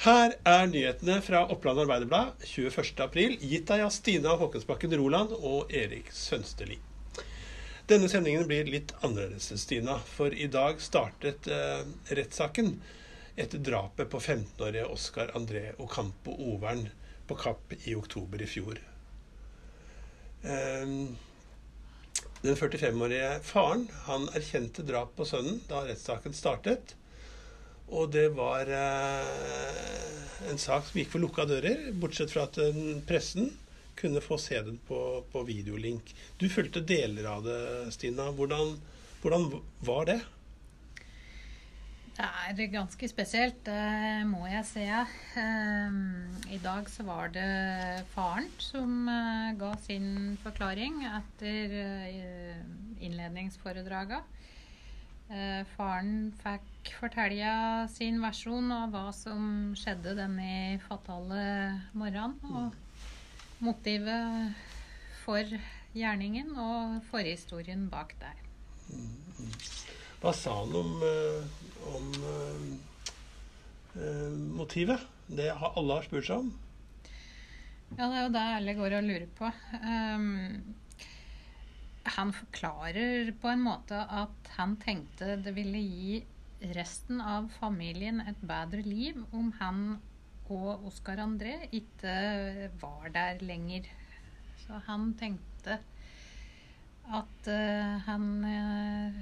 Her er nyhetene fra Oppland Arbeiderblad 21.4, gitt av Stina Håkonsbakken Roland og Erik Sønsteli. Denne sendingen blir litt annerledes, Stina, for i dag startet eh, rettssaken etter drapet på 15-årige Oskar André Ocampo Overn på Kapp i oktober i fjor. Eh, den 45-årige faren han erkjente drap på sønnen da rettssaken startet. Og det var eh, en sak som gikk for lukka dører, bortsett fra at eh, pressen kunne få se den på, på videolink. Du fulgte deler av det, Stina. Hvordan, hvordan var det? Det er ganske spesielt, det må jeg. Um, I dag så var det faren som ga sin forklaring etter innledningsforedraget. Uh, faren fikk fortelle sin versjon av hva som skjedde denne fatale morgenen. Og motivet for gjerningen og forhistorien bak der. Hva sa han om, uh, om uh, motivet? Det har alle har spurt seg om. Ja, det er jo det alle går og lurer på. Um, han forklarer på en måte at han tenkte det ville gi resten av familien et bedre liv om han og Oskar André ikke var der lenger. Så han tenkte at uh, han uh,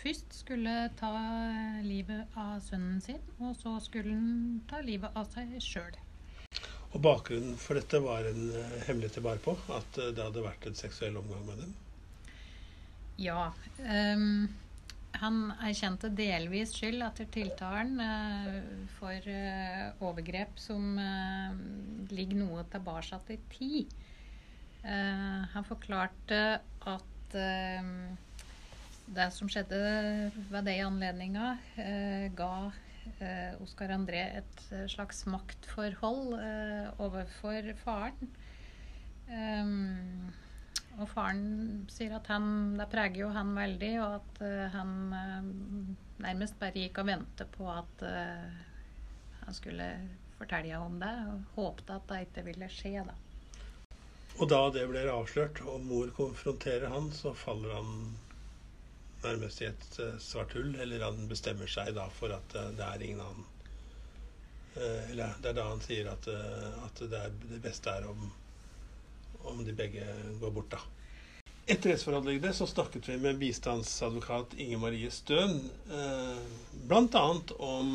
først skulle ta livet av sønnen sin, og så skulle han ta livet av seg sjøl. Og bakgrunnen for dette var en uh, hemmelighet til bar på? At det hadde vært en seksuell omgang med dem? Ja. Um, han erkjente delvis skyld etter tiltalen uh, for uh, overgrep som uh, ligger noe tilbake i tid. han forklarte at det som skjedde ved den anledninga, ga Oskar André et slags maktforhold overfor faren. Um, og faren sier at han, det preger jo han veldig, og at uh, han uh, nærmest bare gikk og ventet på at uh, han skulle fortelle om det, og håpte at det ikke ville skje. da. Og da det blir avslørt, og mor konfronterer han, så faller han nærmest i et svart hull. Eller han bestemmer seg da for at det er ingen annen. Eller det er da han sier at, at det, er, det beste er om om de begge går bort, da. Etter rettsforhandlingene så snakket vi med bistandsadvokat Inge Marie Støen eh, bl.a. om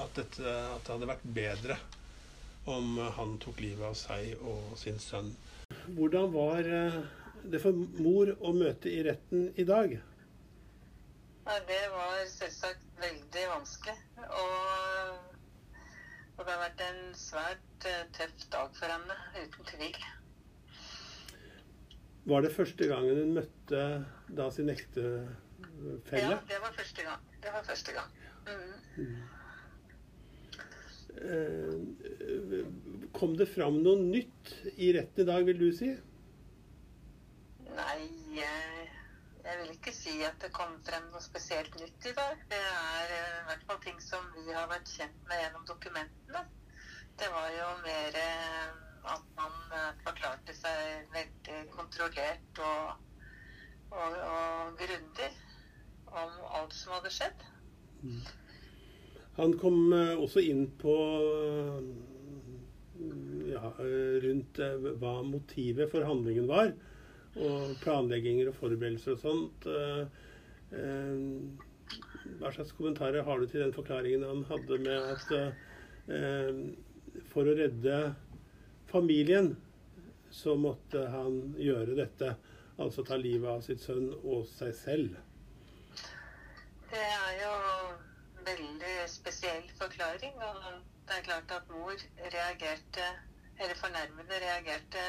at, dette, at det hadde vært bedre om han tok livet av seg og sin sønn. Hvordan var eh, det for mor å møte i retten i dag? Nei, det var selvsagt veldig vanskelig. Og, og det har vært en svært uh, tøff dag for henne, uten tvil. Var det første gangen hun møtte da sin ektefelle? Ja, det var første gang. Det var første gang. Mm. Mm. Kom det fram noe nytt i retten i dag, vil du si? Nei, jeg, jeg, vil ikke si at det kom frem noe spesielt nytt i dag. Det er eh, i hvert fall ting som vi har vært kjent med gjennom dokumentene. Det var jo mer at man eh, forklarte seg veldig kontrollert og, og, og grundig om alt som hadde skjedd. Mm. Han kom eh, også inn på ja, rundt eh, hva motivet for handlingen var. Og planlegginger og forberedelser og sånt. Hva slags kommentarer har du til den forklaringen han hadde med at for å redde familien så måtte han gjøre dette. Altså ta livet av sitt sønn og seg selv. Det er jo en veldig spesiell forklaring. Og det er klart at mor reagerte, eller fornærmede reagerte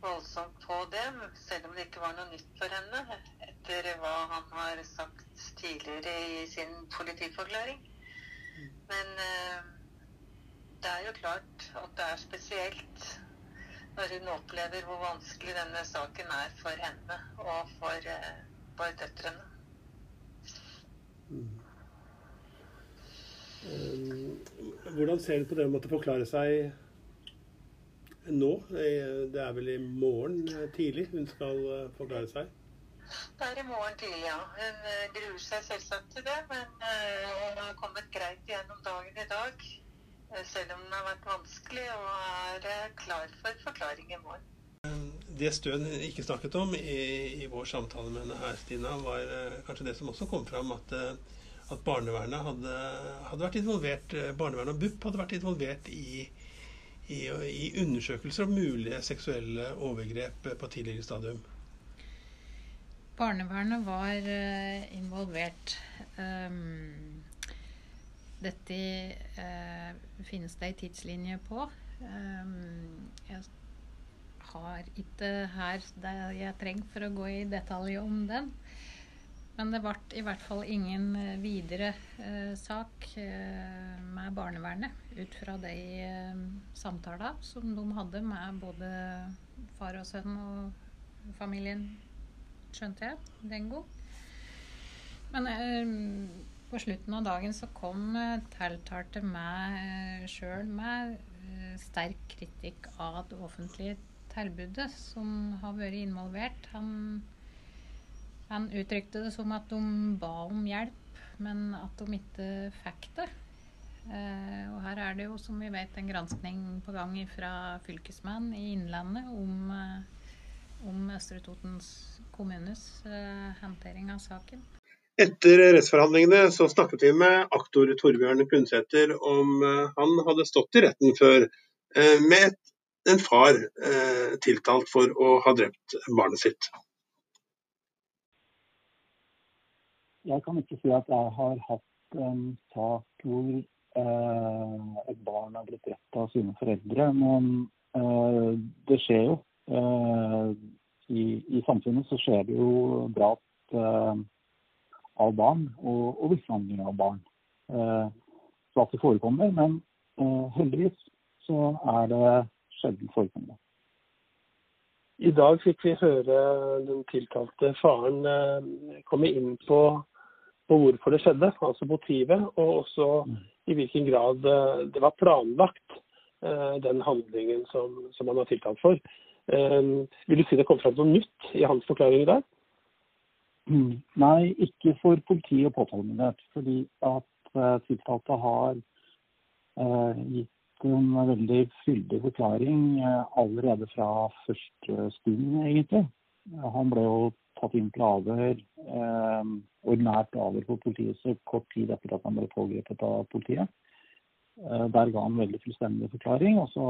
voldsomt på det, selv om det ikke var noe nytt for henne, etter hva han har sagt tidligere i sin politiforklaring. Men uh, det er jo klart at det er spesielt når hun opplever hvor vanskelig denne saken er for henne og for, eh, for døtrene. Mm. Hvordan ser du på det å måtte forklare seg nå? Det er vel i morgen tidlig hun skal forklare seg? Det er i morgen tidlig, ja. Hun gruer seg selvsagt til det, men hun har kommet greit gjennom dagen i dag. Selv om den har vært vanskelig, og er klar for forklaring i morgen. Det Støen ikke snakket om i, i, vår samtale med henne her, Stina, var kanskje det som også kom fram, at, at barnevernet hadde, hadde, vært involvert Barnevernet og BUP hadde vært involvert i, i, i undersøkelser om mulige seksuelle overgrep på tidligere stadium. Barnevernet var involvert. Um, dette eh, finnes det ei tidslinje på. Um, jeg har ikke her det jeg trenger for å gå i detalj om den. Men det ble i hvert fall ingen videre eh, sak med barnevernet ut fra de samtaler som de hadde med både far og sønn og familien skjønte jeg, den gang. Men eh, på slutten av dagen så kom eh, tiltalte meg eh, sjøl med eh, sterk kritikk av det offentlige tilbudet som har vært involvert. Han, han uttrykte det som at de ba om hjelp, men at de ikke fikk det. Og her er det jo, som vi vet, en granskning på gang fra fylkesmenn i Innlandet om om Østre Totens kommunes håndtering av saken. Etter rettsforhandlingene så snakket vi med aktor Torbjørn Pundsæter om uh, han hadde stått i retten før uh, med en far tiltalt for å ha drept barnet sitt. Jeg kan ikke si at jeg har hatt en sak hvor et barn har blitt drept av sine foreldre, men det skjer jo Eh, i, samfunnet så skjer det jo drap eh, av barn og, og mishandling av barn. Eh, så at det forekommer. Men heldigvis så er det sjelden forekommende. I dag fikk vi høre den tiltalte faren komme inn på, på, hvorfor det skjedde, altså motivet, og også i hvilken grad det var planlagt, den handlingen som, som han var tiltalt for. Vil du si det kom fram noe nytt i hans forklaring i dag? Mm. Nei, ikke for politi og påtalemyndighet. Fordi at uh, tiltalte har uh, gitt en veldig fyldig forklaring uh, allerede fra første stund, egentlig. Han ble jo tatt inn til avhør, ordinært avhør på politiet så kort tid etter at han ble pågrepet av politiet. Der ga han veldig fullstendig forklaring, og så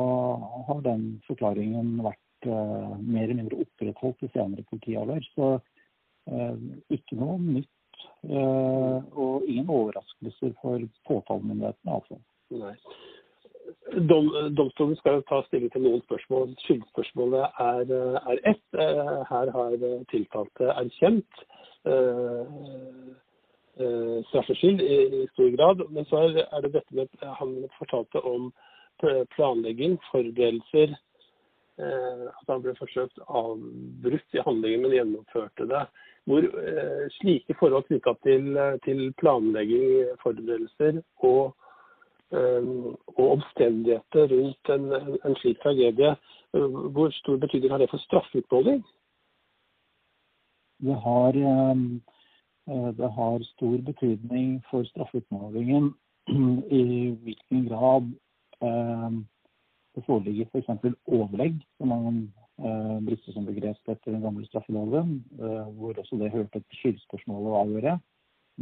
har den forklaringen vært eh, mer eller mindre opprettholdt i senere politiavhør. Så ikke noe nytt uh, og ingen overraskelser for påtalemyndighetene, altså. Dom, domstolen skal ta stilling til noen spørsmål. Skyldspørsmålet er, er ett. Her har tiltalte erkjent straffskyld i, i, stor grad. Men så er, det dette med han fortalte om planlegging, forberedelser, Eh, at han ble forsøkt avbrutt i handlingen, men gjennomførte det. Hvor eh, slike forhold knytta til, til, planlegging, forberedelser og, eh, og omstendigheter rundt en, en, slik tragedie, hvor stor betydning har det for straffeutmåling? Det har, det har stor betydning for straffeutmålingen i hvilken grad det foreligger f.eks. overlegg, som man eh, brukte som begrep etter den gamle straffeloven, eh, hvor også det hørte til skyldspørsmålet å avgjøre.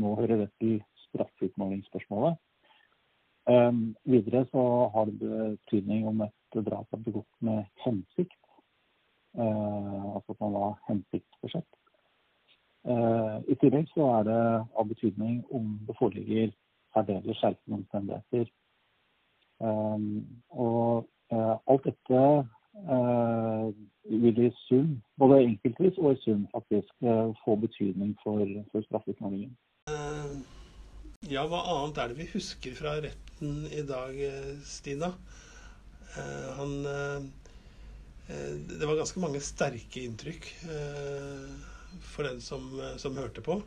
Nå hører det til straffeutmålingsspørsmålet. Eh, videre så har det betydning om et drap er begått med hensikt. Eh, altså at man var hensiktsforsett. Eh, I tillegg så er det av betydning om det foreligger særdeles skjerpende omstendigheter. Um, og Eh, alt dette eh, vil i sum, både enkeltvis og i sum, faktisk eh, få betydning for, for straffeutmålingen. Ja, hva annet er det vi husker fra retten i dag, Stina? Han Det var ganske mange sterke inntrykk for den som, som hørte på.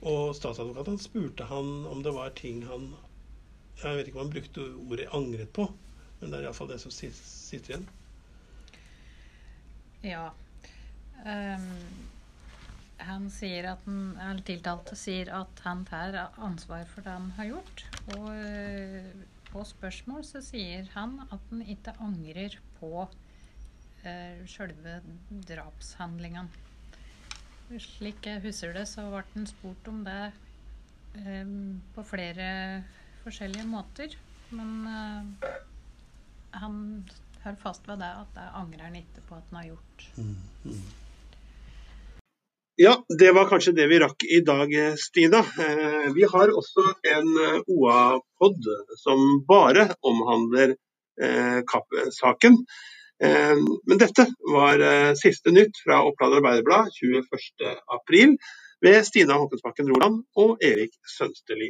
Og statsadvokaten spurte han om det var ting han Jeg vet ikke om han brukte ordet 'angret på', men det er iallfall det som sitter igjen. Ja. Um, han sier at eller tiltalte sier at han tar ansvar for det han har gjort. Og uh, på spørsmål så sier han at han ikke angrer på uh, sjølve drapshandlingene. Slik jeg husker det, så ble han spurt om det um, på flere forskjellige måter. Men uh, han holder fast ved det at det angrer han ikke på at han har gjort. Mm, mm. Ja, det var kanskje det vi rakk i dag, Stina. Eh, vi har også en eh, OA-pod som bare omhandler eh, Kapp-saken. Men dette var siste nytt fra Oppland Arbeiderblad 21.4 ved Stina Håkonsbakken Roland og Erik Sønsteli.